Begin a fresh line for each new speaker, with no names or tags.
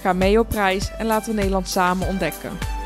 Ga mee op reis en laten we Nederland samen ontdekken.